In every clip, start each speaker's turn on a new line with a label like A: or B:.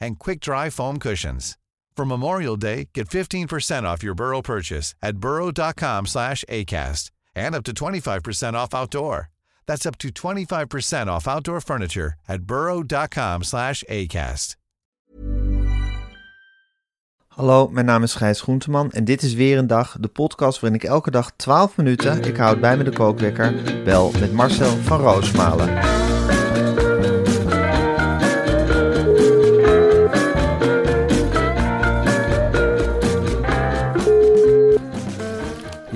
A: and quick-dry foam cushions. For Memorial Day, get 15% off your Burrow purchase at burrow.com slash ACAST and up to 25% off outdoor. That's up to 25% off outdoor furniture at burrow.com slash ACAST.
B: Hallo, mijn naam is Gijs Groenteman en dit is weer een dag, de podcast waarin ik elke dag 12 minuten, ik houd bij me de kookwekker, bel met Marcel van Roosmalen.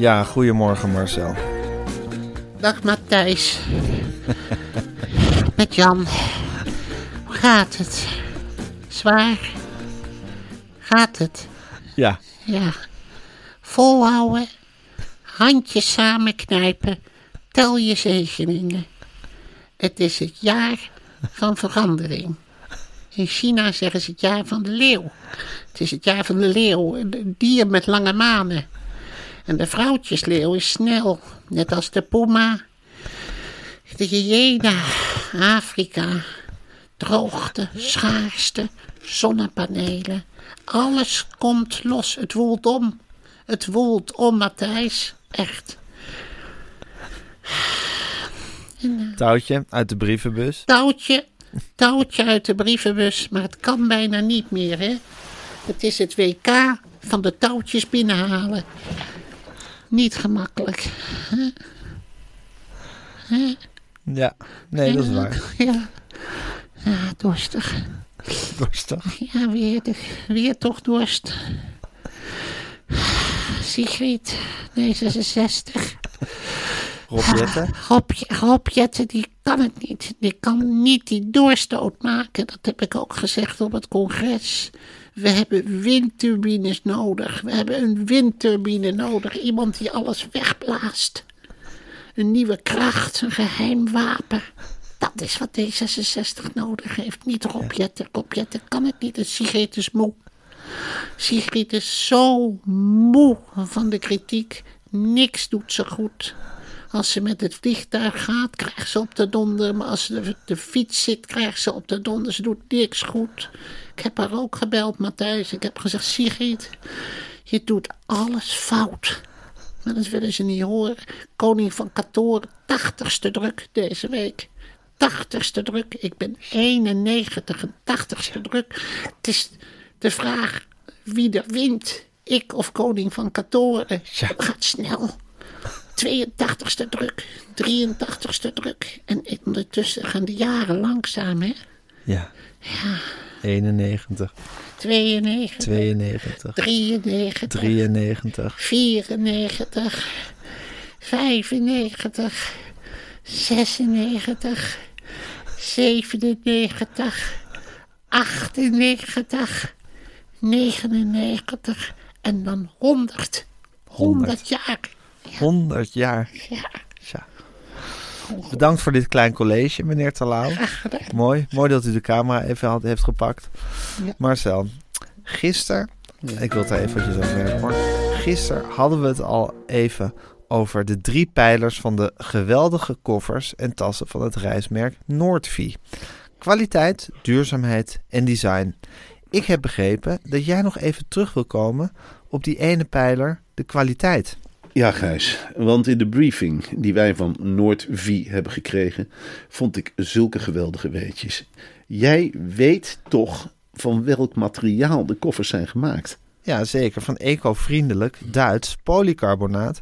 B: Ja, goedemorgen Marcel.
C: Dag Matthijs. Met Jan. Hoe gaat het? Zwaar? Gaat het?
B: Ja,
C: Ja. Volhouden. Handjes samenknijpen. Tel je zegeningen. Het is het jaar van verandering. In China zeggen ze het jaar van de leeuw. Het is het jaar van de leeuw, een dier met lange manen. En de vrouwtjesleeuw is snel, net als de puma. De hyena, Afrika, droogte, schaarste, zonnepanelen. Alles komt los, het woelt om. Het woelt om, Matthijs, echt.
B: touwtje uit de brievenbus.
C: Touwtje, touwtje uit de brievenbus, maar het kan bijna niet meer, hè. Het is het WK van de touwtjes binnenhalen. Niet gemakkelijk.
B: Ja, nee, dat is waar.
C: Ja, ja dorstig.
B: Dorstig.
C: Ja, weer, de, weer toch dorst. Sigrid, nee, 66.
B: Rob Jetten,
C: die kan het niet. Die kan niet die doorstoot maken. Dat heb ik ook gezegd op het congres. We hebben windturbines nodig. We hebben een windturbine nodig. Iemand die alles wegblaast. Een nieuwe kracht, een geheim wapen. Dat is wat D66 nodig heeft. Niet Rob Jetten. Rob Jetten kan het niet. En Sigrid is moe. Sigrid is zo moe van de kritiek. Niks doet ze goed. Als ze met het vliegtuig gaat, krijgt ze op de donder. Maar als ze de, de fiets zit, krijgt ze op de donder. Ze doet niks goed. Ik heb haar ook gebeld, Matthijs. Ik heb gezegd, Sigrid, je doet alles fout. Maar dat willen ze niet horen. Koning van Katoren, tachtigste druk deze week. Tachtigste druk. Ik ben 91 en tachtigste druk. Het is de vraag wie er wint. Ik of koning van Katoren. Gaat snel. 82ste druk, 83ste druk. En ondertussen gaan de jaren langzaam, hè?
B: Ja. 91,
C: 92,
B: 92,
C: 93,
B: 93,
C: 94, 95, 96, 97, 98, 99 en dan 100. 100 jaar.
B: 100 jaar.
C: Ja.
B: Bedankt voor dit klein college, meneer Terlouw. Mooi, mooi dat u de camera even had, heeft gepakt.
C: Ja.
B: Marcel, gisteren, ik wil het eventjes over hoor. Gisteren hadden we het al even over de drie pijlers van de geweldige koffers en tassen van het reismerk Noordvie. Kwaliteit, duurzaamheid en design. Ik heb begrepen dat jij nog even terug wil komen op die ene pijler, de kwaliteit.
D: Ja, Gijs, want in de briefing die wij van Noordvie hebben gekregen, vond ik zulke geweldige weetjes. Jij weet toch van welk materiaal de koffers zijn gemaakt?
B: Ja, zeker. Van eco-vriendelijk Duits polycarbonaat.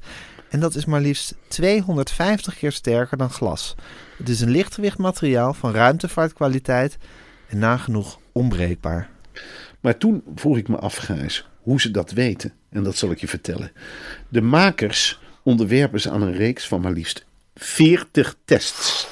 B: En dat is maar liefst 250 keer sterker dan glas. Het is een lichtgewicht materiaal van ruimtevaartkwaliteit en nagenoeg onbreekbaar.
D: Maar toen vroeg ik me af, Gijs, hoe ze dat weten. En dat zal ik je vertellen. De makers onderwerpen ze aan een reeks van maar liefst 40 tests.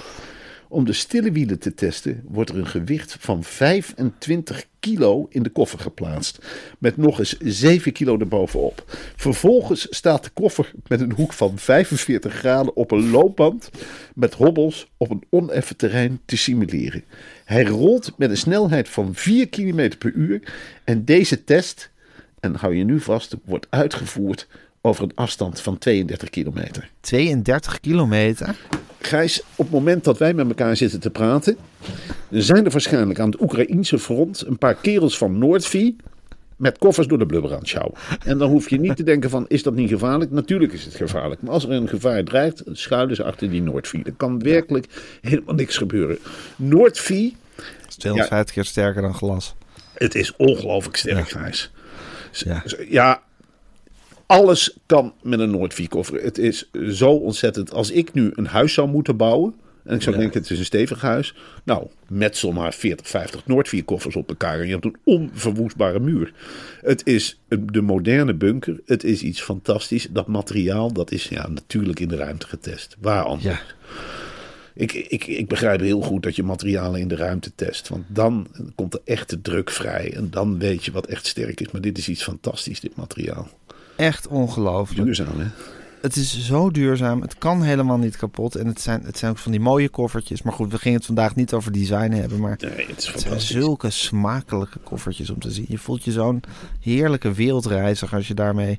D: Om de stille wielen te testen wordt er een gewicht van 25 kilo in de koffer geplaatst. Met nog eens 7 kilo erbovenop. Vervolgens staat de koffer met een hoek van 45 graden op een loopband. Met hobbels op een oneffen terrein te simuleren. Hij rolt met een snelheid van 4 km per uur. En deze test, en hou je nu vast, wordt uitgevoerd over een afstand van 32 kilometer.
B: 32 kilometer.
D: Gijs, op het moment dat wij met elkaar zitten te praten, zijn er waarschijnlijk aan het Oekraïense front een paar kerels van Noordvie met koffers door de blubber aan het sjouwen. En dan hoef je niet te denken van, is dat niet gevaarlijk? Natuurlijk is het gevaarlijk. Maar als er een gevaar dreigt, schuilen ze achter die Noordvie. Er kan werkelijk helemaal niks gebeuren. Noordvie,
B: Dat is 250 keer sterker dan glas.
D: het is ongelooflijk sterk,
B: Ja.
D: Gijs.
B: Ja.
D: Ja, alles kan met een Noordvie-koffer. Het is zo ontzettend. Als ik nu een huis zou moeten bouwen. En ik zou
B: Ja.
D: denken, het is een stevig huis. Nou, metsel maar 40, 50 Noordvie-koffers op elkaar. En je hebt een onverwoestbare muur. Het is de moderne bunker. Het is iets fantastisch. Dat materiaal, dat is ja, natuurlijk in de ruimte getest. Waar anders?
B: Ja.
D: Ik, ik, ik begrijp heel goed dat je materialen in de ruimte test. Want dan komt er echte druk vrij. En dan weet je wat echt sterk is. Maar dit is iets fantastisch, dit materiaal.
B: Echt ongelooflijk.
D: Duurzaam, hè?
B: Het is zo duurzaam. Het kan helemaal niet kapot. En het zijn, het zijn ook van die mooie koffertjes. Maar goed, we gingen het vandaag niet over design hebben. Maar
D: Nee, het is
B: het zijn zulke smakelijke koffertjes om te zien. Je voelt je zo'n heerlijke wereldreiziger als je daarmee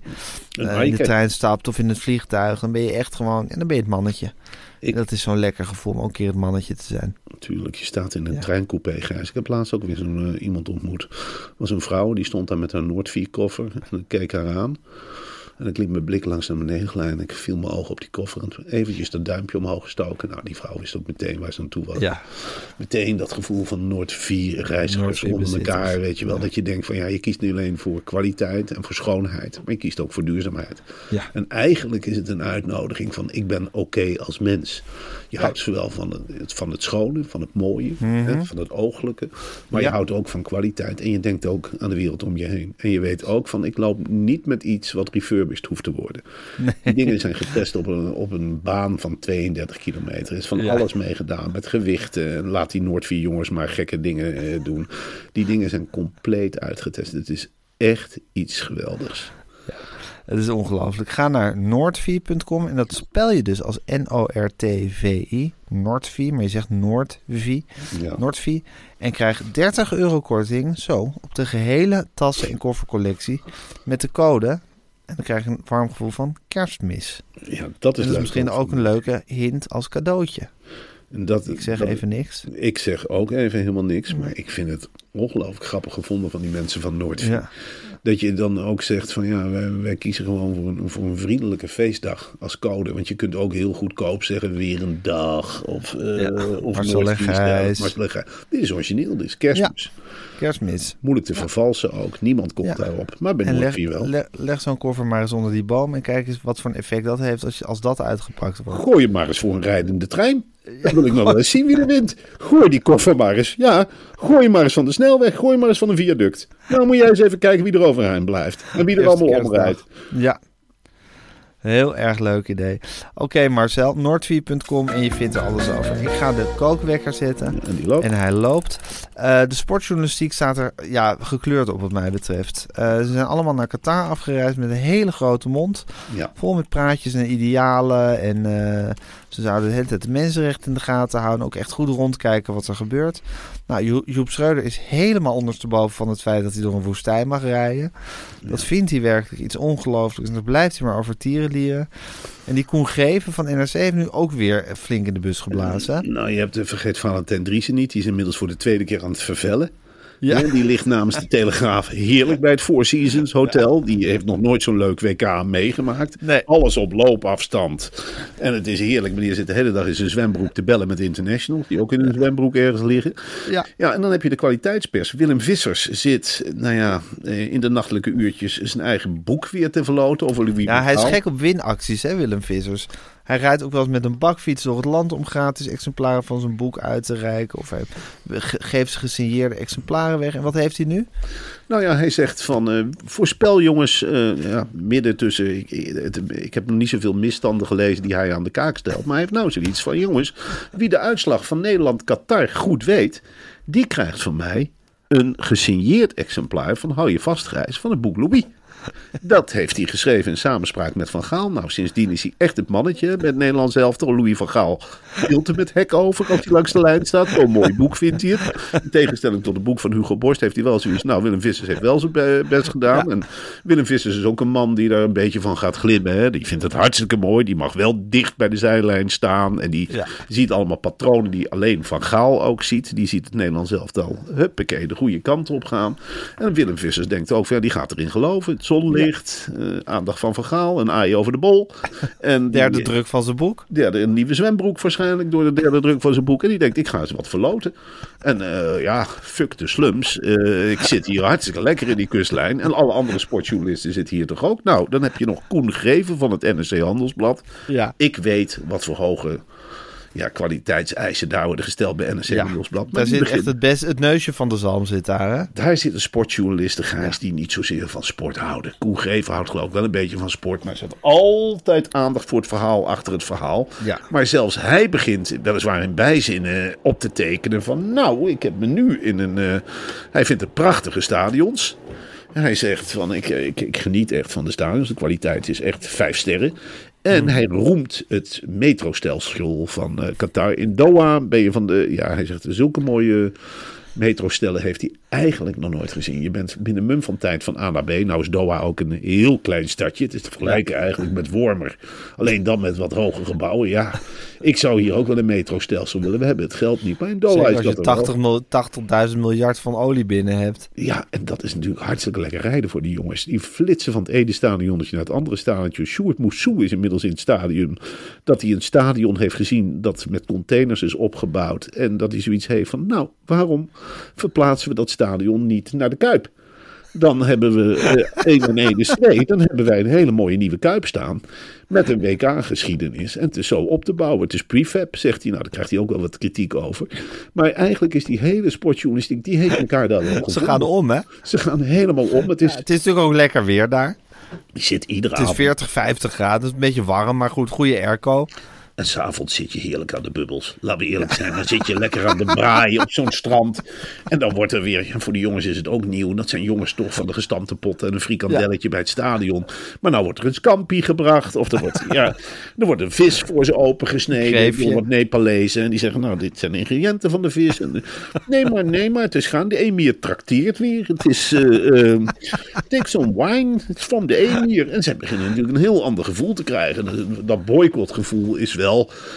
B: eh, in de trein stapt of in het vliegtuig. Dan ben je echt gewoon... En dan ben je het mannetje.
D: Ik-
B: Dat is zo'n lekker gevoel om ook een keer het mannetje te zijn.
D: Natuurlijk, je staat in een
B: Ja.
D: treincoupé, Gijs. Ik heb laatst ook weer zo'n eh, iemand ontmoet. Was een vrouw, die stond daar met haar Noordvie-koffer. En ik keek haar aan. En ik liet mijn blik langs naar beneden glijden. En ik viel mijn oog op die koffer. En eventjes dat duimpje omhoog gestoken. Nou, die vrouw wist ook meteen waar ze aan toe was.
B: Ja,
D: Meteen dat gevoel van Noordvier-reizigers
B: Noordvier
D: onder elkaar. Weet je wel, dat je denkt van ja, je kiest niet alleen voor kwaliteit en voor schoonheid. Maar je kiest ook voor duurzaamheid.
B: Ja.
D: En eigenlijk is het een uitnodiging van ik ben oké als mens. Je houdt zowel van het, van het schone, van het mooie, hè, van het ooglijke. Maar
B: Mhm.
D: Je houdt ook van kwaliteit. En je denkt ook aan de wereld om je heen. En je weet ook van ik loop niet met iets wat hoeft te worden. Die dingen zijn getest op een, op een baan van 32 kilometer. Er is van
B: Ja.
D: alles mee gedaan. Met gewichten. En laat die Noordvier jongens maar gekke dingen eh, doen. Die dingen zijn compleet uitgetest. Het is echt iets geweldigs.
B: het is ongelooflijk. Ga naar noordvie.com en dat spel je dus als N-O-R-T-V-I. Noordvie, maar je zegt Noordvie.
D: Ja.
B: Noordvie. En krijg 30 euro korting, zo, op de gehele tassen- en koffercollectie. Met de code. En dan krijg je een warm gevoel van kerstmis.
D: ja, dat is,
B: Dat is misschien ook een leuke hint als cadeautje.
D: Dat,
B: Ik zeg
D: dat-
B: even niks.
D: Ik zeg ook even helemaal niks. Maar ik vind het ongelooflijk grappig gevonden van die mensen van Noordvier.
B: Ja.
D: Dat je dan ook zegt van ja, wij, wij kiezen gewoon voor een, voor een vriendelijke feestdag als code. Want je kunt ook heel goedkoop zeggen weer een dag. Of, eh
B: Ja,
D: of. Dit is origineel, dit is kerstmis.
B: Kerstmis.
D: Moeilijk te vervalsen ook. Niemand komt daarop. Maar bij
B: En leg,
D: Noordvier wel.
B: le- leg zo'n koffer maar eens onder die boom en kijk eens wat voor een effect dat heeft als, je, als dat uitgepakt wordt.
D: Gooi je maar eens voor een rijdende trein. Dan wil ik nog wel eens zien wie er wint. Gooi die koffer maar eens. Ja, gooi je maar eens van de snelweg. Gooi maar eens van een viaduct. Nou moet jij eens even kijken wie er overheen blijft. En wie er
B: Eerste
D: allemaal omrijdt.
B: Ja. Heel erg leuk idee. Oké Marcel, noordvie.com en je vindt er alles over. Ik ga de kookwekker zetten.
D: En die loopt.
B: En hij loopt. Eh, de sportjournalistiek staat er ja, gekleurd op wat mij betreft. Eh, ze zijn allemaal naar Qatar afgereisd met een hele grote mond.
D: Ja.
B: Vol met praatjes en idealen. En eh, ze zouden de hele tijd de mensenrechten in de gaten houden. Ook echt goed rondkijken wat er gebeurt. Nou, Jo- Joep Schreuder is helemaal ondersteboven van het feit dat hij door een woestijn mag rijden. Dat vindt hij werkelijk iets ongelooflijks. En daar blijft hij maar over tierenlieren. En die Koen Greven van NRC heeft nu ook weer flink in de bus geblazen.
D: Nou, je hebt, eh, vergeet Valentijn Driessen niet. Die is inmiddels voor de tweede keer aan het vervellen.
B: Ja.
D: Die ligt namens de Telegraaf heerlijk bij het Four Seasons Hotel. Die heeft nog nooit zo'n leuk WK meegemaakt.
B: Nee.
D: Alles op loopafstand. En het is heerlijk. Meneer zit de hele dag in zijn zwembroek te bellen met internationals. Die ook in een zwembroek ergens liggen.
B: Ja.
D: Ja, en dan heb je de kwaliteitspers. Willem Vissers zit, nou ja, eh, in de nachtelijke uurtjes zijn eigen boek weer te verloten. Over Louis
B: Ja, hij is gek op winacties, hè, Willem Vissers. Hij rijdt ook wel eens met een bakfiets door het land om gratis exemplaren van zijn boek uit te reiken. Of hij ge- geeft gesigneerde exemplaren weg. En wat heeft hij nu?
D: Nou ja, hij zegt van eh, voorspel jongens, eh, ja, midden tussen. Ik, ik- heb nog niet zoveel misstanden gelezen die hij aan de kaak stelt. Maar hij heeft nou zoiets van: jongens, wie de uitslag van Nederland-Qatar goed weet, die krijgt van mij een gesigneerd exemplaar van Hou je vast, van het boek Louis. Dat heeft hij geschreven in samenspraak met Van Gaal. Nou, sindsdien is hij echt het mannetje met Nederland zelf. Louis van Gaal hield er met hek over als hij langs de lijn staat. Zo'n mooi boek vindt hij het. In tegenstelling tot het boek van Hugo Borst heeft hij wel zoiets. Nou, Willem Vissers heeft wel zijn be- best gedaan. En Willem Vissers is ook een man die daar een beetje van gaat glimmen. Hè. Die vindt het hartstikke mooi. Die mag wel dicht bij de zijlijn staan. En die
B: Ja.
D: ziet allemaal patronen die alleen Van Gaal ook ziet. Die ziet het Nederland zelf al, huppakee, de goede kant op gaan. En Willem Vissers denkt ook, van, ja, die gaat erin geloven. Zonlicht, eh, aandacht van Van Gaal, een aai over de bol. En die-
B: Derde druk van zijn boek.
D: derde een nieuwe zwembroek waarschijnlijk door de derde druk van zijn boek. En die denkt, ik ga eens wat verloten. En eh, ja, fuck de slums. Eh, ik zit hier hartstikke lekker in die kustlijn. En alle andere sportjournalisten zitten hier toch ook? Nou, dan heb je nog Koen Greven van het NRC Handelsblad.
B: Ja.
D: Ik weet wat voor hoge ja, kwaliteitseisen daar worden gesteld bij NRC
B: Ja.
D: Maar
B: Daar zit echt het, best, het neusje van de zalm zit daar, hè?
D: daar zitten sportjournalisten, Gijs, die niet zozeer van sport houden. Koen Greven houdt geloof ik wel een beetje van sport, maar ze heeft altijd aandacht voor het verhaal achter het verhaal.
B: Ja.
D: Maar zelfs hij begint weliswaar in bijzinnen op te tekenen van, nou, ik heb me nu in een... eh, hij vindt het prachtige stadions. En hij zegt van, ik, ik, ik geniet echt van de stadions. De kwaliteit is echt vijf sterren. En hij roemt het metrostelsel van eh, Qatar. In Doha ben je van de, ja, hij zegt zulke mooie metrostellen heeft hij eigenlijk nog nooit gezien. Je bent binnen mum van tijd van A naar B. Nou is Doha ook een heel klein stadje. Het is te vergelijken eigenlijk met Wormer. Alleen dan met wat hoge gebouwen. Ja, ik zou hier ook wel een metrostelsel willen. We hebben het geld niet. Maar in Doha
B: Zeker
D: is
B: als
D: dat
B: je. 80 mil- 80.000 miljard van olie binnen hebt.
D: Ja, en dat is natuurlijk hartstikke lekker rijden voor die jongens. Die flitsen van het ene stadionnetje naar het andere stadionnetje. Sjoerd Moussou is inmiddels in het stadion. Dat hij een stadion heeft gezien dat met containers is opgebouwd. En dat hij zoiets heeft van, nou, waarom verplaatsen we dat stadion niet naar de Kuip? Dan hebben we eh 1 en 1 is 2. Dan hebben wij een hele mooie nieuwe Kuip staan. Met een WK-geschiedenis. En het is zo op te bouwen. Het is prefab, zegt hij. Nou, daar krijgt hij ook wel wat kritiek over. Maar eigenlijk is die hele sportjournalistiek, die heeft elkaar daar wel
B: Ze gaan om, hè?
D: Ze gaan helemaal om. Het is,
B: Het is natuurlijk ook lekker weer daar.
D: je zit iedere
B: Het is
D: avond.
B: 40, 50 graden. Het is een beetje warm, maar goed, goede airco.
D: En s'avonds zit je heerlijk aan de bubbels. Laten we eerlijk zijn. Dan zit je lekker aan de braai op zo'n strand. En dan wordt er weer, ja, voor de jongens is het ook nieuw. Dat zijn jongens toch van de gestampte pot en een frikandelletje bij het stadion. Maar nou wordt er een scampi gebracht. Of er wordt, ja, er wordt een vis voor ze opengesneden. Door wat Nepalezen. En die zeggen, nou, dit zijn de ingrediënten van de vis. En, nee, maar, nee, maar het is gaan. De emir trakteert weer. Het is, eh eh, take some wine. It's from the emir. En zij beginnen natuurlijk een heel ander gevoel te krijgen. Dat boycottgevoel is wel,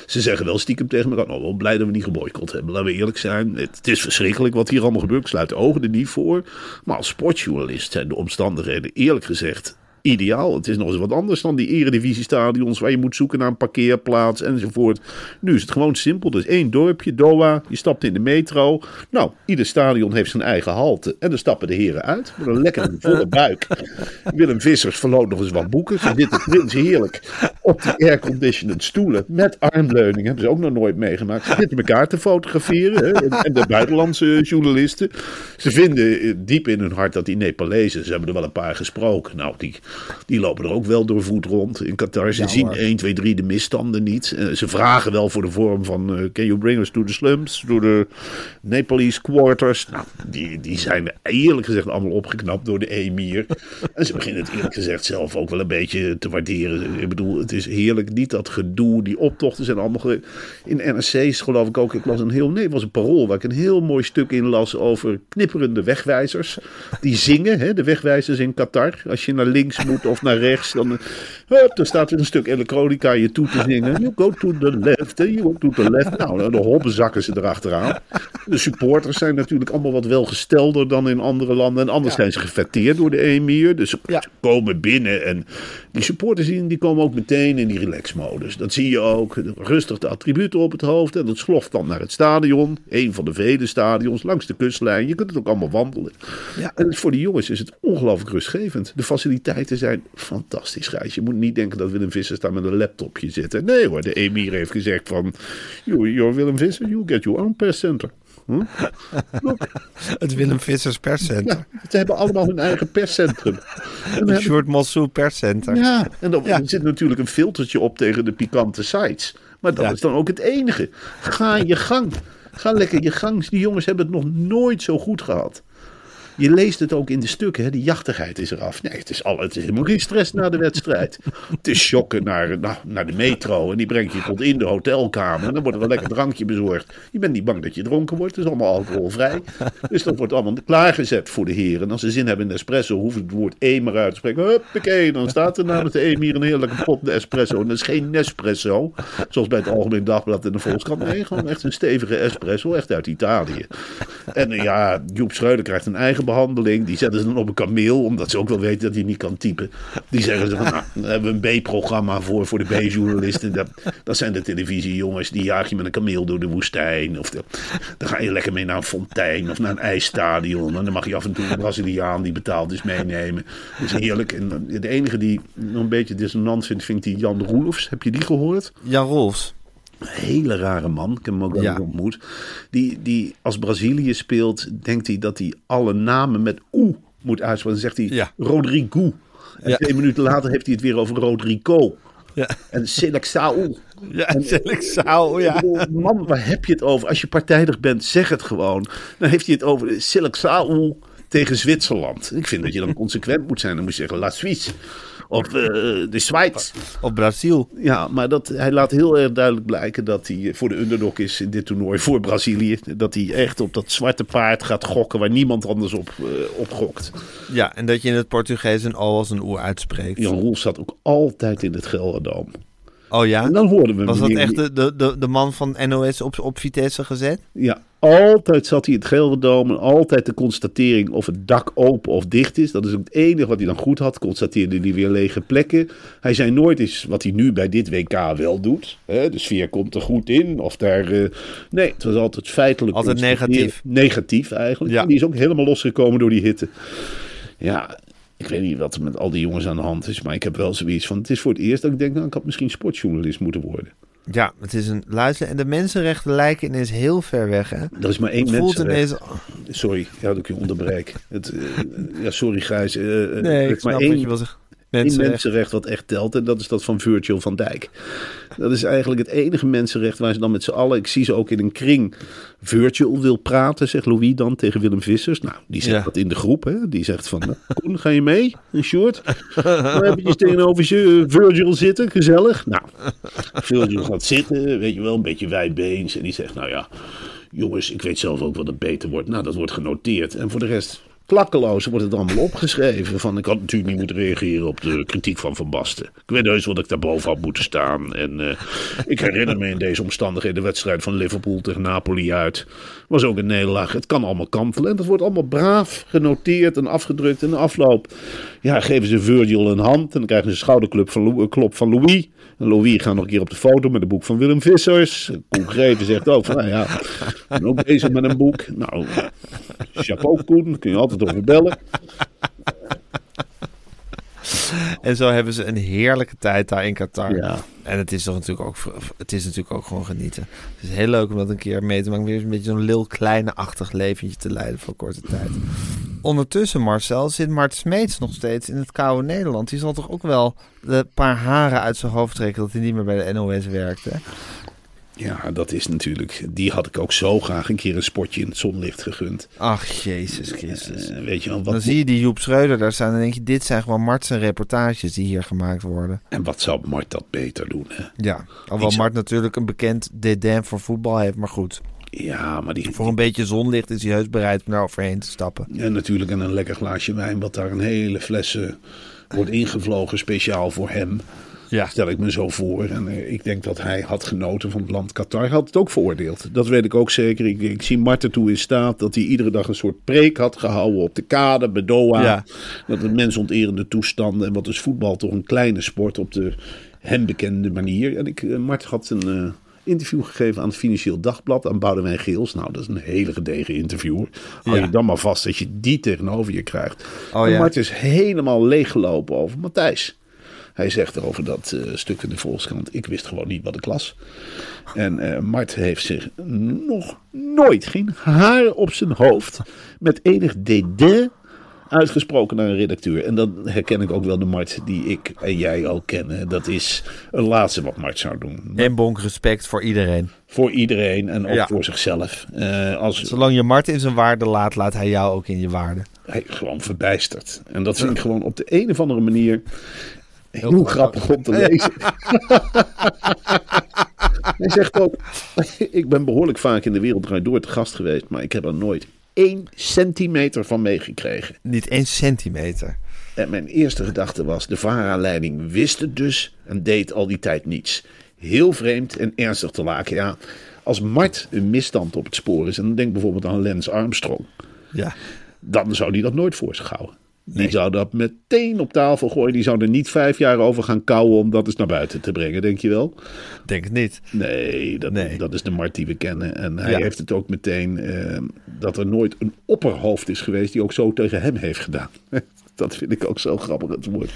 D: ze zeggen wel stiekem tegen elkaar, nou, wel blij dat we niet geboycott hebben. Laten we eerlijk zijn. Het, is verschrikkelijk wat hier allemaal gebeurt. Ik sluit de ogen er niet voor. Maar als sportjournalist zijn de omstandigheden eerlijk gezegd ideaal. Het is nog eens wat anders dan die eredivisiestadions waar je moet zoeken naar een parkeerplaats enzovoort. Nu is het gewoon simpel. Is één dorpje, Doha. Je stapt in de metro. Nou, ieder stadion heeft zijn eigen halte. En dan stappen de heren uit met een lekkere volle buik. Willem Vissers verloot nog eens wat boeken. Ze zitten prins heerlijk op die airconditioned stoelen met armleuning. Hebben ze ook nog nooit meegemaakt. Ze zitten elkaar te fotograferen. Hè? En, en de buitenlandse journalisten. Ze vinden eh, diep in hun hart dat die Nepalezen, ze hebben er wel een paar gesproken. Nou, die, die lopen er ook wel door voet rond in Qatar. Ze zien 1, 2, 3 de misstanden niet. Eh, ze vragen wel voor de vorm van, eh, can you bring us to the slums, to the Nepalese quarters. Nou, die, die zijn eerlijk gezegd allemaal opgeknapt door de emir. En ze beginnen het eerlijk gezegd zelf ook wel een beetje te waarderen. Ik bedoel, het is heerlijk. Niet dat gedoe, die optochten zijn allemaal... ge- In NRC's geloof ik ook. Ik las een heel... Nee, het was een parool waar ik een heel mooi stuk in las over knipperende wegwijzers. Die zingen, hè, de wegwijzers in Qatar. Als je naar links moet of naar rechts, dan... Hup, er staat weer een stuk elektronica je toe te zingen. You go to the left, you go to the left. Nou, de hobben zakken ze erachteraan. De supporters zijn natuurlijk allemaal wat welgestelder dan in andere landen. En anders zijn ze gefetteerd door de emir. Dus ze
B: Ja.
D: komen binnen en die supporters die, die komen ook meteen in die relax-modus. Dat zie je ook. Rustig de attributen op het hoofd. En dat sloft dan naar het stadion. Een van de vele stadions langs de kustlijn. Je kunt het ook allemaal wandelen.
B: Ja.
D: En voor die jongens is het ongelooflijk rustgevend. De faciliteiten berichten zijn fantastisch, Gijs. Je moet niet denken dat Willem Vissers daar met een laptopje zit. Nee hoor, de emir heeft gezegd van... You, you're Willem Vissers, you get your own press center. Hm?
B: Het Willem Vissers perscentrum.
D: Ja, ze hebben allemaal hun eigen perscentrum. En dan
B: Het
D: hebben-
B: Sjoerd Mossou.
D: Ja, en dan
B: Ja.
D: er zit natuurlijk een filtertje op tegen de pikante sites. Maar dat
B: Ja.
D: is dan ook het enige. Ga je gang. Ga lekker je gang. Die jongens hebben het nog nooit zo goed gehad. Je leest het ook in de stukken, hè? de jachtigheid is eraf. Nee, het is, al, het is helemaal geen stress na de wedstrijd. Het is shocken naar, nou, naar de metro en die brengt je tot in de hotelkamer. En dan wordt er een lekker drankje bezorgd. Je bent niet bang dat je dronken wordt, het is allemaal alcoholvrij. Dus dat wordt allemaal klaargezet voor de heren. En als ze zin hebben in espresso, hoeven het woord E maar uit te spreken. Huppakee, dan staat er namens de emir een heerlijke pot espresso. En dat is geen Nespresso, zoals bij het Algemeen Dagblad en de Volkskrant. Nee, gewoon echt een stevige espresso, echt uit Italië. En eh, ja, Joep Schreuder krijgt een eigen behandeling. Die zetten ze dan op een kameel, omdat ze ook wel weten dat hij niet kan typen. Die zeggen ze van, nou, daar hebben we een B-programma voor, voor de B-journalisten. Dat, dat zijn de televisiejongens, die jaag je met een kameel door de woestijn. Of de- dan ga je lekker mee naar een fontein of naar een ijsstadion. En dan mag je af en toe een Braziliaan die betaald is meenemen. Dat is heerlijk. En de enige die nog een beetje dissonant vindt, vind ik die Jan Roelofs. Heb je die gehoord?
B: Jan Rolfs.
D: Hele rare man. Ik heb hem ook wel
B: Ja.
D: ontmoet. Die, die als Brazilië speelt, denkt hij dat hij alle namen met oe moet uitspreken. Dan zegt hij
B: Ja.
D: Rodrigo. En
B: Ja.
D: twee minuten later heeft hij het weer over Rodrigo.
B: Ja,
D: En Selexaul.
B: ja ja.
D: Man, waar heb je het over? Als je partijdig bent, zeg het gewoon. Dan heeft hij het over Selexaul tegen Zwitserland. Ik vind dat je dan consequent moet zijn. Dan moet je zeggen La Suisse. Of eh, de Schweiz.
B: Op Brazil.
D: Ja, maar dat, hij laat heel erg duidelijk blijken dat hij voor de underdog is in dit toernooi voor Brazilië. Dat hij echt op dat zwarte paard gaat gokken waar niemand anders op, eh, op gokt.
B: Ja, en dat je in het Portugees een O als een oe uitspreekt.
D: Jan Roel zat ook altijd in het Gelderdoom.
B: Oh ja?
D: En dan hoorden we
B: Was dat echt de, de, de, man van NOS op, op Vitesse gezet?
D: Ja, altijd zat hij in het Gelderdoom en altijd de constatering of het dak open of dicht is. Dat is ook het enige wat hij dan goed had. Constateerde hij weer lege plekken. Hij zei nooit eens wat hij nu bij dit WK wel doet. Hè, de sfeer komt er goed in. Of daar, eh, nee, het was altijd feitelijk.
B: Altijd negatief.
D: Negatief eigenlijk.
B: Ja.
D: En die is ook helemaal losgekomen door die hitte. Ja, ik weet niet wat er met al die jongens aan de hand is. Maar ik heb wel zoiets van, het is voor het eerst dat ik denk, nou, ik had misschien sportjournalist moeten worden.
B: Ja, het is een luister. En de mensenrechten lijken ineens heel ver weg, hè?
D: Er is maar één
B: voelt ineens...
D: Sorry, ja, dat ik je onderbreek. Het, eh, ja, sorry Gijs. eh, eh,
B: Nee, ik snap
D: maar
B: wat
D: één,
B: je wil zeggen.
D: Één
B: Mensenrechten.
D: mensenrecht wat echt telt. En dat is dat van Virgil van Dijk. Dat is eigenlijk het enige mensenrecht waar ze dan met z'n allen... Ik zie ze ook in een kring. Virgil wil praten, zegt Louis dan tegen Willem Vissers. Nou, die zegt
B: Ja.
D: dat in de groep. Hè? Die zegt van, nou, Koen, ga je mee? Een short? Dan heb je tegenover je Virgil zitten, gezellig. Nou, Virgil gaat zitten, weet je wel, een beetje wijdbeens. En die zegt, nou ja, jongens, ik weet zelf ook wat het beter wordt. Nou, dat wordt genoteerd. En voor de rest, klakkeloos wordt het allemaal opgeschreven. Van, ik had natuurlijk niet moeten reageren op de kritiek van Van Basten. Ik weet heus wel dat ik daar boven had moeten staan. En eh, ik herinner me in deze omstandigheden de wedstrijd van Liverpool tegen Napoli uit. Was ook een nederlaag. Het kan allemaal kantelen. En dat wordt allemaal braaf genoteerd en afgedrukt. En de afloop, ja, geven ze Virgil een hand. En dan krijgen ze een schouderklop van, klop van Louis. En Louis gaat nog een keer op de foto met een boek van Willem Vissers. Koen Greven zegt ook van, nou ja, ben ook bezig met een boek. Nou, chapeau Koen, kun je altijd over bellen.
B: En zo hebben ze een heerlijke tijd daar in Qatar.
D: Ja.
B: En het is toch natuurlijk ook, het is natuurlijk ook gewoon genieten. Het is heel leuk om dat een keer mee te maken. Weer een beetje zo'n lil kleine-achtig leventje te leiden voor korte tijd. Ondertussen, Marcel, zit Mart Smeets nog steeds in het koude Nederland. Die zal toch ook wel de paar haren uit zijn hoofd trekken dat hij niet meer bij de NOS werkt, hè?
D: Ja, dat is natuurlijk, die had ik ook zo graag een keer een spotje in het zonlicht gegund.
B: Ach, Jezus Christus.
D: Eh, weet je wel, wat,
B: Dan zie je die Joep Schreuder daar staan en denk je, dit zijn gewoon Mart zijn reportages die hier gemaakt worden.
D: en wat zou Mart dat beter doen? Hè?
B: Ja, alhoewel
D: zou-
B: Mart natuurlijk een bekend dédain voor voetbal heeft, maar goed.
D: Ja, maar die,
B: Voor een beetje zonlicht is hij heus bereid om daar overheen te stappen.
D: En natuurlijk en een lekker glaasje wijn, wat daar een hele fles eh, wordt ingevlogen speciaal voor hem.
B: Ja.
D: Stel ik me zo voor. En eh, ik denk dat hij had genoten van het land Qatar. Hij had het ook veroordeeld. Dat weet ik ook zeker. Ik, ik zie Marten toe in staat dat hij iedere dag een soort preek had gehouden op de kade, bij Doha.
B: Ja.
D: Dat het mensonterende toestanden. En wat is voetbal toch een kleine sport op de hem bekende manier. En ik, eh, Mart had een, eh, Interview gegeven aan het Financieel Dagblad, aan Boudewijn Geels. Nou, dat is een hele gedegen interviewer. Hou
B: Ja.
D: je dan maar vast dat je die tegenover je krijgt.
B: Oh,
D: en
B: ja.
D: Mart is helemaal leeggelopen over Matthijs. Hij zegt over dat eh, stuk in de Volkskrant, ik wist gewoon niet wat ik las. En eh, Mart heeft zich nog nooit, geen haar op zijn hoofd, met enig dédain uitgesproken naar een redacteur. En dan herken ik ook wel de Mart die ik en jij ook kennen. Dat is het laatste wat Mart zou doen.
B: En bonk respect voor iedereen.
D: Voor iedereen en ook
B: Ja.
D: voor zichzelf. Eh, als
B: Zolang je Mart in zijn waarde laat, laat hij jou ook in je waarde.
D: hij gewoon verbijsterd. En dat vind ik gewoon op de een of andere manier heel, grappig om te lezen. hij zegt ook, ik ben behoorlijk vaak in de wereld draait door te gast geweest, maar ik heb er nooit één centimeter van meegekregen.
B: Niet één centimeter.
D: En mijn eerste gedachte was, de VARA-leiding wist het dus en deed al die tijd niets. Heel vreemd en ernstig te laken. Ja, als Mart een misstand op het spoor is, en dan denk bijvoorbeeld aan Lance Armstrong,
B: Ja.
D: dan zou die dat nooit voor zich houden. Die zou dat meteen op tafel gooien. Die zou er niet vijf jaar over gaan kouwen om dat eens naar buiten te brengen, denk je wel?
B: Denk het niet.
D: Nee, dat,
B: Nee.
D: dat is de Mart die we kennen. En hij
B: Ja.
D: heeft het ook meteen eh, dat er nooit een opperhoofd is geweest die ook zo tegen hem heeft gedaan. Dat vind ik ook zo grappig, het woord.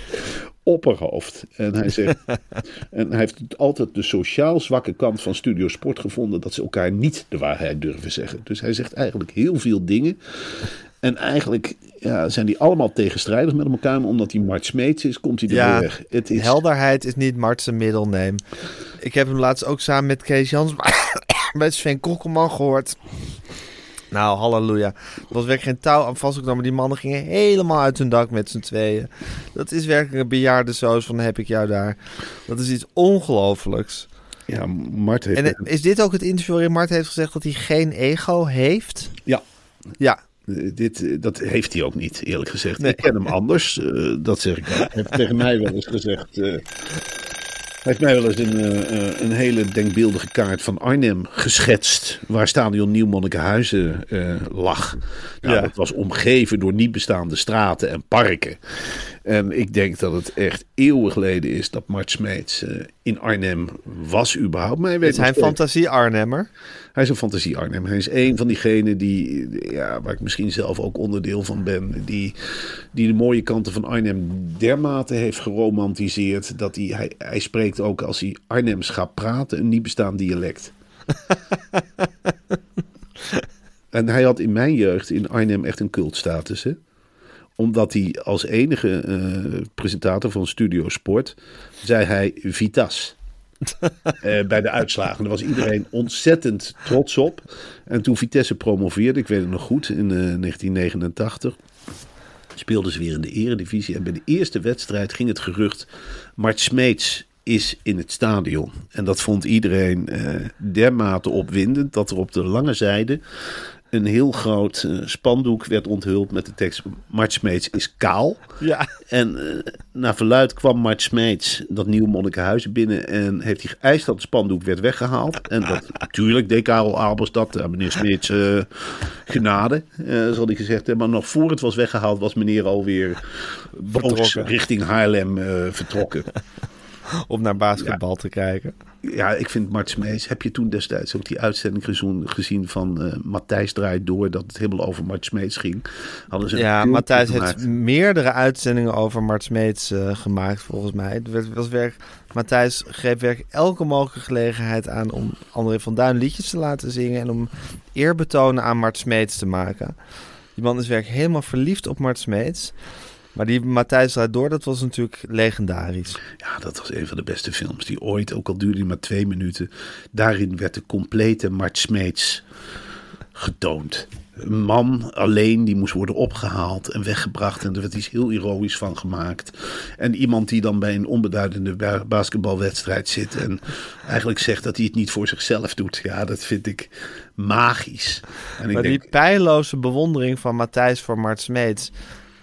D: Opperhoofd. En hij zegt. en hij heeft altijd de sociaal zwakke kant van Studio Sport gevonden. dat ze elkaar niet de waarheid durven zeggen. Dus hij zegt eigenlijk heel veel dingen. En eigenlijk ja, zijn die allemaal tegenstrijdig met elkaar. Maar omdat hij Mart Smeets is, komt hij er
B: Ja,
D: weer. Het is,
B: Helderheid is niet Mart zijn middelneem. Ik heb hem laatst ook samen met Kees Jans bij Sven Kokkelman gehoord. Nou, halleluja. Er was werkelijk geen touw aan vastgenomen. Die mannen gingen helemaal uit hun dak met z'n tweeën. Dat is werkelijk een bejaardensoos van heb ik jou daar. Dat is iets ongelooflijks.
D: Ja, Mart heeft.
B: En is dit ook het interview waarin Mart heeft gezegd dat hij geen ego heeft?
D: ja,
B: Ja,
D: Dit, dat heeft hij ook niet, eerlijk gezegd.
B: Nee.
D: Ik ken hem anders, eh, dat zeg ik ook. Hij heeft tegen mij wel eens gezegd... eh, heeft mij wel eens een, eh, eh, een hele denkbeeldige kaart van Arnhem geschetst... waar stadion Nieuw-Monnikenhuizen eh, lag. Nou,
B: Ja.
D: Dat was omgeven door niet bestaande straten en parken. En ik denk dat het echt eeuwen geleden is dat Mart Smeets in Arnhem was überhaupt. Maar hij weet
B: is hij een
D: steeds-
B: fantasie Arnhemmer.
D: hij is een fantasie Arnhem. Hij is een van diegenen die, ja, waar ik misschien zelf ook onderdeel van ben, die, die de mooie kanten van Arnhem dermate heeft geromantiseerd dat hij, hij, hij spreekt ook als hij Arnhems gaat praten een niet bestaand dialect. en hij had in mijn jeugd in Arnhem echt een cultstatus, hè? Omdat hij als enige eh, presentator van Studio Sport zei hij Vitas. Eh, bij de uitslagen. Daar was iedereen ontzettend trots op. En toen Vitesse promoveerde, ik weet het nog goed, in eh, 1989 speelden ze weer in de eredivisie. En bij de eerste wedstrijd ging het gerucht... Mart Smeets is in het stadion. En dat vond iedereen eh, dermate opwindend... dat er op de lange zijde een heel groot eh, spandoek werd onthuld... met de tekst Mart Smeets is kaal.
B: Ja.
D: En eh, naar verluid kwam Mart Smeets dat nieuwe Monnikenhuizen binnen en heeft hij geëist dat het spandoek werd weggehaald. En dat natuurlijk deed Karel Albers dat, meneer Smeets genade, zal hij gezegd hebben. Maar nog voor het was weggehaald was meneer alweer boos richting Haarlem vertrokken.
B: Om naar basketbal te kijken.
D: Ja, ik vind Mart Smeets. Heb je toen destijds ook die uitzending gezien, gezien van eh, Matthijs draait door, dat het helemaal over Mart Smeets ging? Hadden ze
B: Ja, Matthijs heeft meerdere uitzendingen over Mart Smeets eh, gemaakt, volgens mij. Het werd, was werk, Matthijs greep werk elke mogelijke gelegenheid aan om André van Duin liedjes te laten zingen en om eerbetonen aan Mart Smeets te maken. Die man is werk helemaal verliefd op Mart Smeets. Maar die Matthijs draait door, dat was natuurlijk legendarisch.
D: Ja, dat was een van de beste films die ooit, ook al duurde die maar twee minuten. Daarin werd de complete Mart Smeets getoond. Een man alleen, die moest worden opgehaald en weggebracht. En er werd iets heel heroïs van gemaakt. En iemand die dan bij een onbeduidende ba- basketbalwedstrijd zit. En eigenlijk zegt dat hij het niet voor zichzelf doet. Ja, dat vind ik magisch. En ik
B: Maar
D: denk,
B: die pijloze bewondering van Matthijs voor Mart Smeets...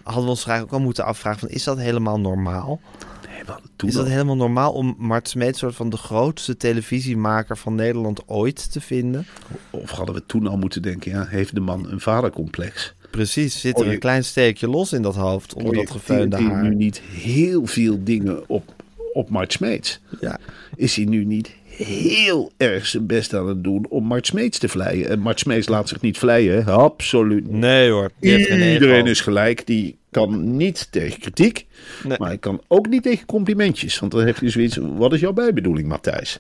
B: hadden we ons eigenlijk ook al moeten afvragen van... is dat helemaal normaal?
D: nee,
B: Is dat
D: al-
B: helemaal normaal om Mart Smeets... soort van de grootste televisiemaker van Nederland ooit te vinden?
D: Of hadden we toen al moeten denken, ja, heeft de man een vadercomplex?
B: Precies, zit er
D: je-
B: een klein steekje los in dat hoofd... onder dat
D: hij
B: haar.
D: nu niet heel veel dingen op, op Mart Smeets?
B: Ja.
D: Is hij nu niet heel erg zijn best aan het doen om Mart Smeets te vleien. En Mart Smeets laat zich niet vleien, absoluut niet.
B: Nee hoor.
D: Iedereen is gelijk. Die kan niet tegen kritiek.
B: Nee.
D: Maar hij kan ook niet tegen complimentjes. Want dan heeft hij zoiets. Wat is jouw bijbedoeling, Matthijs?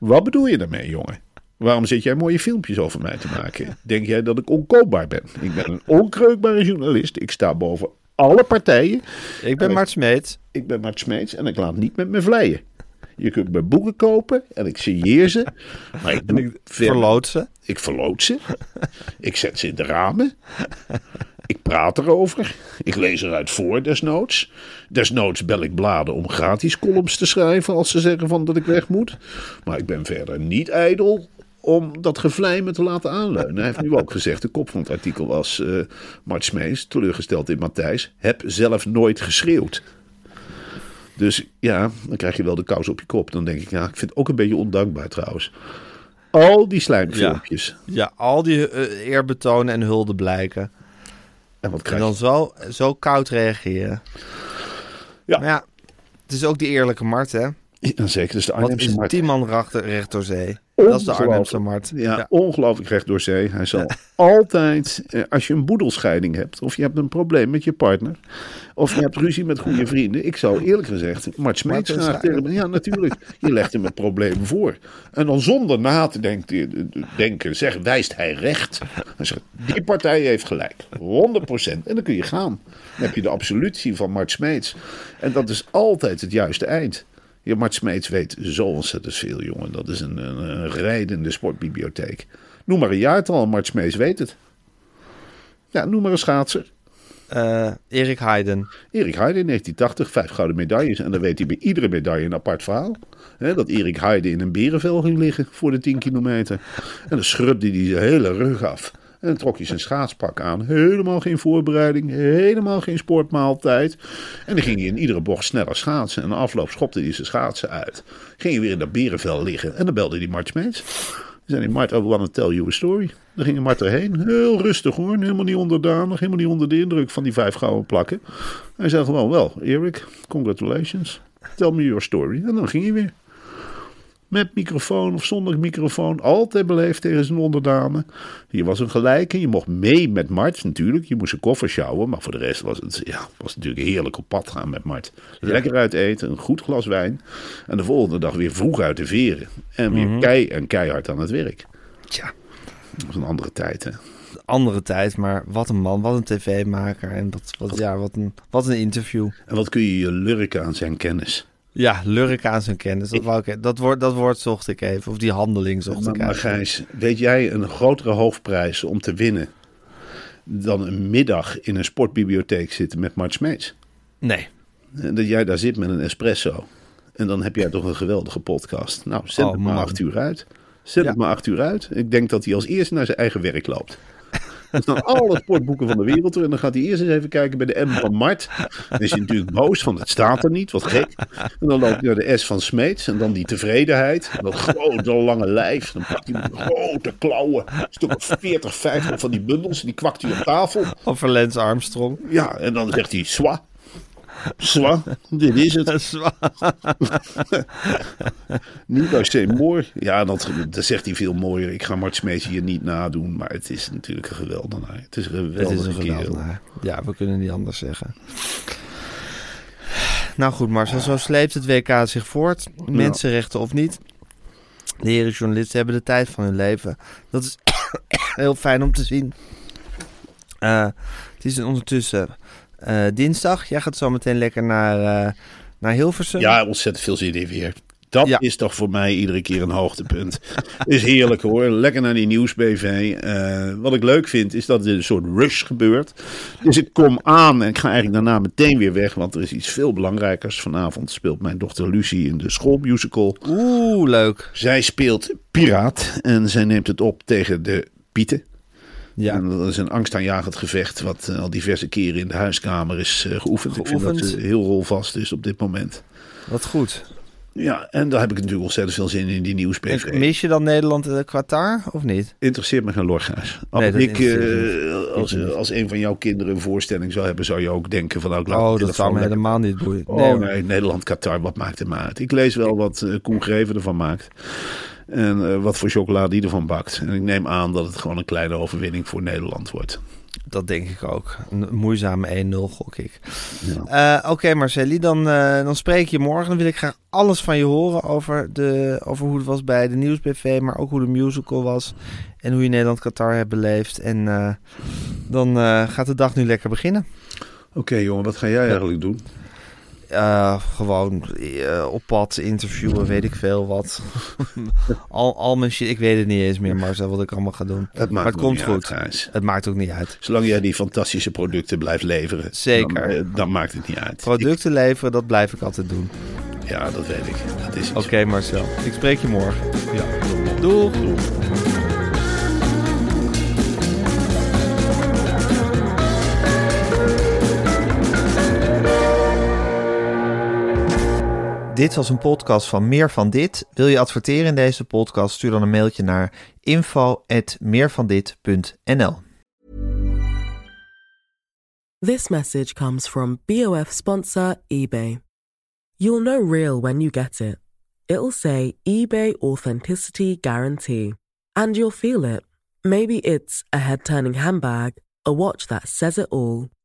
D: Wat bedoel je daarmee, jongen? Waarom zit jij mooie filmpjes over mij te maken? Denk jij dat ik onkoopbaar ben? Ik ben een onkreukbare journalist. Ik sta boven alle partijen.
B: Ik ben
D: En
B: Mart Smeets.
D: Ik ben Mart Smeets en ik laat niet met me vleien. Je kunt mijn boeken kopen en ik signeer ze. Maar ik, doe
B: Ik
D: verder-
B: verloot ze.
D: ik verloot ze. ik zet ze in de ramen. Ik praat erover. Ik lees eruit voor, desnoods. Desnoods bel ik bladen om gratis columns te schrijven als ze zeggen van dat ik weg moet. Maar ik ben verder niet ijdel om dat gevlei me te laten aanleunen. Hij heeft nu ook gezegd, de kop van het artikel was... eh Mart teleurgesteld in Matthijs, heb zelf nooit geschreeuwd. Dus ja, dan krijg je wel de kous op je kop. Dan denk ik, ja, ik vind het ook een beetje ondankbaar trouwens. Al die slijmfilmpjes.
B: Ja, al die eh, eerbetonen en hulde blijken.
D: En wat krijg je?
B: dan zo, zo koud reageren.
D: Ja.
B: Maar ja, het is ook die eerlijke Mart, hè?
D: Ja, zeker, dus de
B: Wat
D: Arnhemse
B: is
D: Mart.
B: tien man recht, recht door zee? Dat is de. Arnhemse Mart.
D: Ja, ongelooflijk recht door zee. Hij zal altijd, eh, als je een boedelscheiding hebt, of je hebt een probleem met je partner, of je hebt ruzie met goede vrienden. Ik zou eerlijk gezegd, Mart Smeets graag tegen. Ja, natuurlijk. Je legt hem het probleem voor. En dan zonder na te denken, denken zeg, wijst hij recht. Hij zegt, die partij heeft gelijk. 100%. En dan kun je gaan. Dan heb je de absolutie van Mart Smeets. En dat is altijd het juiste eind. Ja, Mart Smeets weet zo ontzettend veel, jongen. Dat is een, een, een rijdende sportbibliotheek. Noem maar een jaartal, Mart Smeets weet het. Ja, noem maar een schaatser.
B: Eh, Erik Heiden.
D: Erik Heide in 1980, vijf gouden medailles. En dan weet hij bij iedere medaille een apart verhaal. Dat Erik Heide in een berenvel ging liggen voor de 10 kilometer. En dan schrubde hij zijn hele rug af. En dan trok hij zijn schaatspak aan. Helemaal geen voorbereiding, helemaal geen sportmaaltijd. En dan ging hij in iedere bocht sneller schaatsen. En afloop schopte hij zijn schaatsen uit. Ging hij weer in dat berenvel liggen. En dan belde hij Mart Smeets. Dan zei hij, Mart, I to tell you a story. Dan ging Mart erheen. Heel rustig hoor. Helemaal niet onderdanig. Helemaal niet onder de indruk van die vijf gouden plakken. Hij zei gewoon, wel, Erik, congratulations. Tell me your story. En dan ging hij weer. Met microfoon of zonder microfoon. Altijd beleefd tegen zijn onderdanen. Je was een gelijke. Je mocht mee met Mart natuurlijk. Je moest zijn koffer sjouwen. Maar voor de rest was het, ja, was natuurlijk heerlijk op pad gaan met Mart. Lekker uit eten. Een goed glas wijn. En de volgende dag weer vroeg uit de veren. En weer kei en keihard aan het werk.
B: Tja,
D: Dat was een andere tijd hè.
B: andere tijd, maar wat een man, wat een tv-maker. En wat, wat, ja, wat, een, wat een interview.
D: En wat kun je je lurken aan zijn kennis.
B: Ja, lurk aan zijn kennis. Dat, wou ik, dat, woord, dat woord zocht ik even. Of die handeling zocht
D: Maar,
B: ik
D: maar
B: even.
D: Gijs, weet jij een grotere hoofdprijs om te winnen dan een middag in een sportbibliotheek zitten met Mart Smeets?
B: Nee.
D: En dat jij daar zit met een espresso. En dan heb jij toch een geweldige podcast. Nou, zet
B: Oh,
D: het maar
B: man.
D: acht uur uit. Zet
B: Ja.
D: het maar acht uur uit. Ik denk dat hij als eerste naar zijn eigen werk loopt. Er staan alle sportboeken van de wereld er. En dan gaat hij eerst eens even kijken bij de M van Mart. Dan is hij natuurlijk boos, want het staat er niet. Wat gek. En dan loopt hij naar de S van Smeets. En dan die tevredenheid. En dat grote lange lijf. Dan pakt hij met grote klauwen. Een stuk of 40, 50 van die bundels. En die kwakt hij op tafel.
B: Over Lance Armstrong.
D: Ja, en dan zegt hij, swa. Swa, dit is het. Niet als je mooi. Ja, dat, dat zegt hij veel mooier. Ik ga Mart Smeets hier niet nadoen. Maar het is natuurlijk een geweldenaar. Het is een
B: Het is
D: geweldige
B: een
D: kerel.
B: geweldenaar. Ja, we kunnen niet anders zeggen. Nou goed, Marcel, zo sleept het WK zich voort. Mensenrechten of niet. De heren journalisten hebben de tijd van hun leven. Dat is heel fijn om te zien. Eh, het is ondertussen eh, dinsdag. Jij gaat zo meteen lekker naar, eh, naar Hilversum.
D: Ja, ontzettend veel zin in weer. Dat
B: Ja.
D: is toch voor mij iedere keer een hoogtepunt. is heerlijk hoor. Lekker naar die nieuwsbv. Eh wat ik leuk vind is dat er een soort rush gebeurt. Dus ik kom aan en ik ga eigenlijk daarna meteen weer weg. Want er is iets veel belangrijkers. Vanavond speelt mijn dochter Lucie in de schoolmusical.
B: Oeh, leuk.
D: Zij speelt Piraat en zij neemt het op tegen de Pieten.
B: Ja.
D: En dat is een angstaanjagend gevecht wat eh, al diverse keren in de huiskamer is eh, geoefend. Ik vind dat
B: Geoefend.
D: ze heel rolvast is op dit moment.
B: Wat goed.
D: Ja, en daar heb ik natuurlijk ontzettend veel zin in, die nieuws-PV.
B: En Mis je dan Nederland en Qatar of niet?
D: Interesseert me geen lorga's. Als
B: Nee,
D: ik eh, als, als een van jouw kinderen een voorstelling zou hebben, zou je ook denken van nou,
B: Oh, dat zou me helemaal niet boeien.
D: Oh
B: Nee.
D: Nederland, Qatar, wat maakt het maar uit? Ik lees wel wat eh Koen Greven ervan maakt. En eh, wat voor chocolade die ervan bakt. En ik neem aan dat het gewoon een kleine overwinning voor Nederland wordt.
B: Dat denk ik ook. Een moeizame 1-0 gok ik. Eh, Oké Marceli, dan, eh, dan spreek je morgen. Dan wil ik graag alles van je horen over, de, over hoe het was bij de Nieuwsbv, maar ook hoe de musical was. En hoe je Nederland-Qatar hebt beleefd. En dan gaat de dag nu lekker beginnen.
D: Oké jongen, wat ga jij eigenlijk doen?
B: Eh, gewoon eh, op pad interviewen, weet ik veel wat. al, al mijn shit, ik weet het niet eens meer, Marcel, wat ik allemaal ga doen.
D: Het
B: maar
D: maakt
B: het komt
D: niet
B: goed.
D: uit,
B: het maakt ook niet uit.
D: Zolang jij die fantastische producten blijft leveren.
B: Zeker.
D: Dan, eh, dan maakt het niet uit.
B: Producten leveren, dat blijf ik altijd doen.
D: Ja, dat weet ik. Dat is.
B: Oké Marcel, ik spreek je morgen.
D: Ja,
B: Doeg! Dit was een podcast van Meer van Dit. Wil je adverteren in deze podcast? Stuur dan een mailtje naar info@meervandit.nl.
E: This message comes from BOF sponsor eBay. You'll know real when you get it. It'll say eBay Authenticity Guarantee. And you'll feel it. Maybe it's a head turning handbag, a watch that says it all,